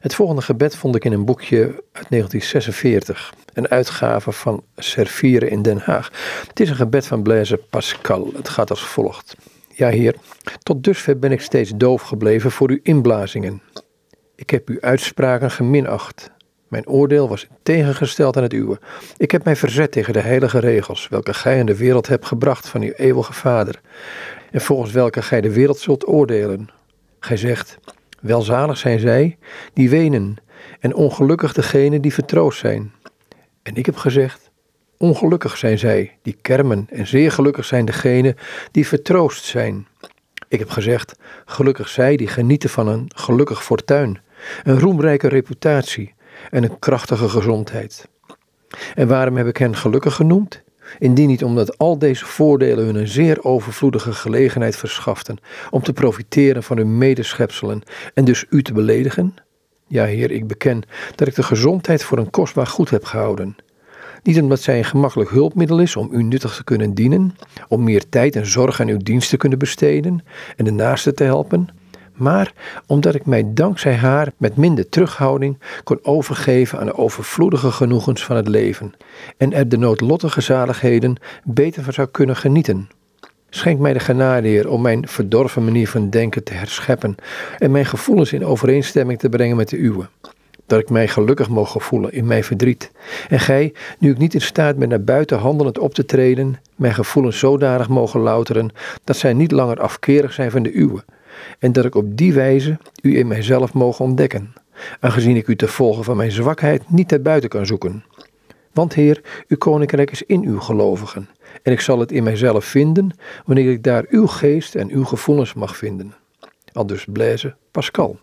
Het volgende gebed vond ik in een boekje uit 1946, een uitgave van Servieren in Den Haag. Het is een gebed van Blaise Pascal. Het gaat als volgt. Ja, Heer, tot dusver ben ik steeds doof gebleven voor uw inblazingen. Ik heb uw uitspraken geminacht. Mijn oordeel was tegengesteld aan het uwe. Ik heb mij verzet tegen de heilige regels, welke gij in de wereld hebt gebracht van uw eeuwige Vader, en volgens welke gij de wereld zult oordelen. Gij zegt, welzalig zijn zij die wenen, en ongelukkig degenen die vertroost zijn. En ik heb gezegd, ongelukkig zijn zij die kermen, en zeer gelukkig zijn degenen die vertroost zijn. Ik heb gezegd, gelukkig zij die genieten van een gelukkig fortuin, een roemrijke reputatie en een krachtige gezondheid. En waarom heb ik hen gelukkig genoemd? Indien niet omdat al deze voordelen hun een zeer overvloedige gelegenheid verschaften om te profiteren van hun medeschepselen en dus u te beledigen? Ja, Heer, ik beken dat ik de gezondheid voor een kostbaar goed heb gehouden. Niet omdat zij een gemakkelijk hulpmiddel is om u nuttig te kunnen dienen, om meer tijd en zorg aan uw dienst te kunnen besteden en de naaste te helpen, maar omdat ik mij dankzij haar met minder terughouding kon overgeven aan de overvloedige genoegens van het leven en er de noodlottige zaligheden beter van zou kunnen genieten. Schenk mij de genade, Heer, om mijn verdorven manier van denken te herscheppen en mijn gevoelens in overeenstemming te brengen met de uwe. Dat ik mij gelukkig mogen voelen in mijn verdriet. En gij, nu ik niet in staat ben naar buiten handelend op te treden, mijn gevoelens zodanig mogen louteren dat zij niet langer afkerig zijn van de uwe en dat ik op die wijze u in mijzelf mogen ontdekken, aangezien ik u te volgen van mijn zwakheid niet ter buiten kan zoeken. Want Heer, uw koninkrijk is in uw gelovigen, en ik zal het in mijzelf vinden, wanneer ik daar uw geest en uw gevoelens mag vinden. Al dus Blaise Pascal.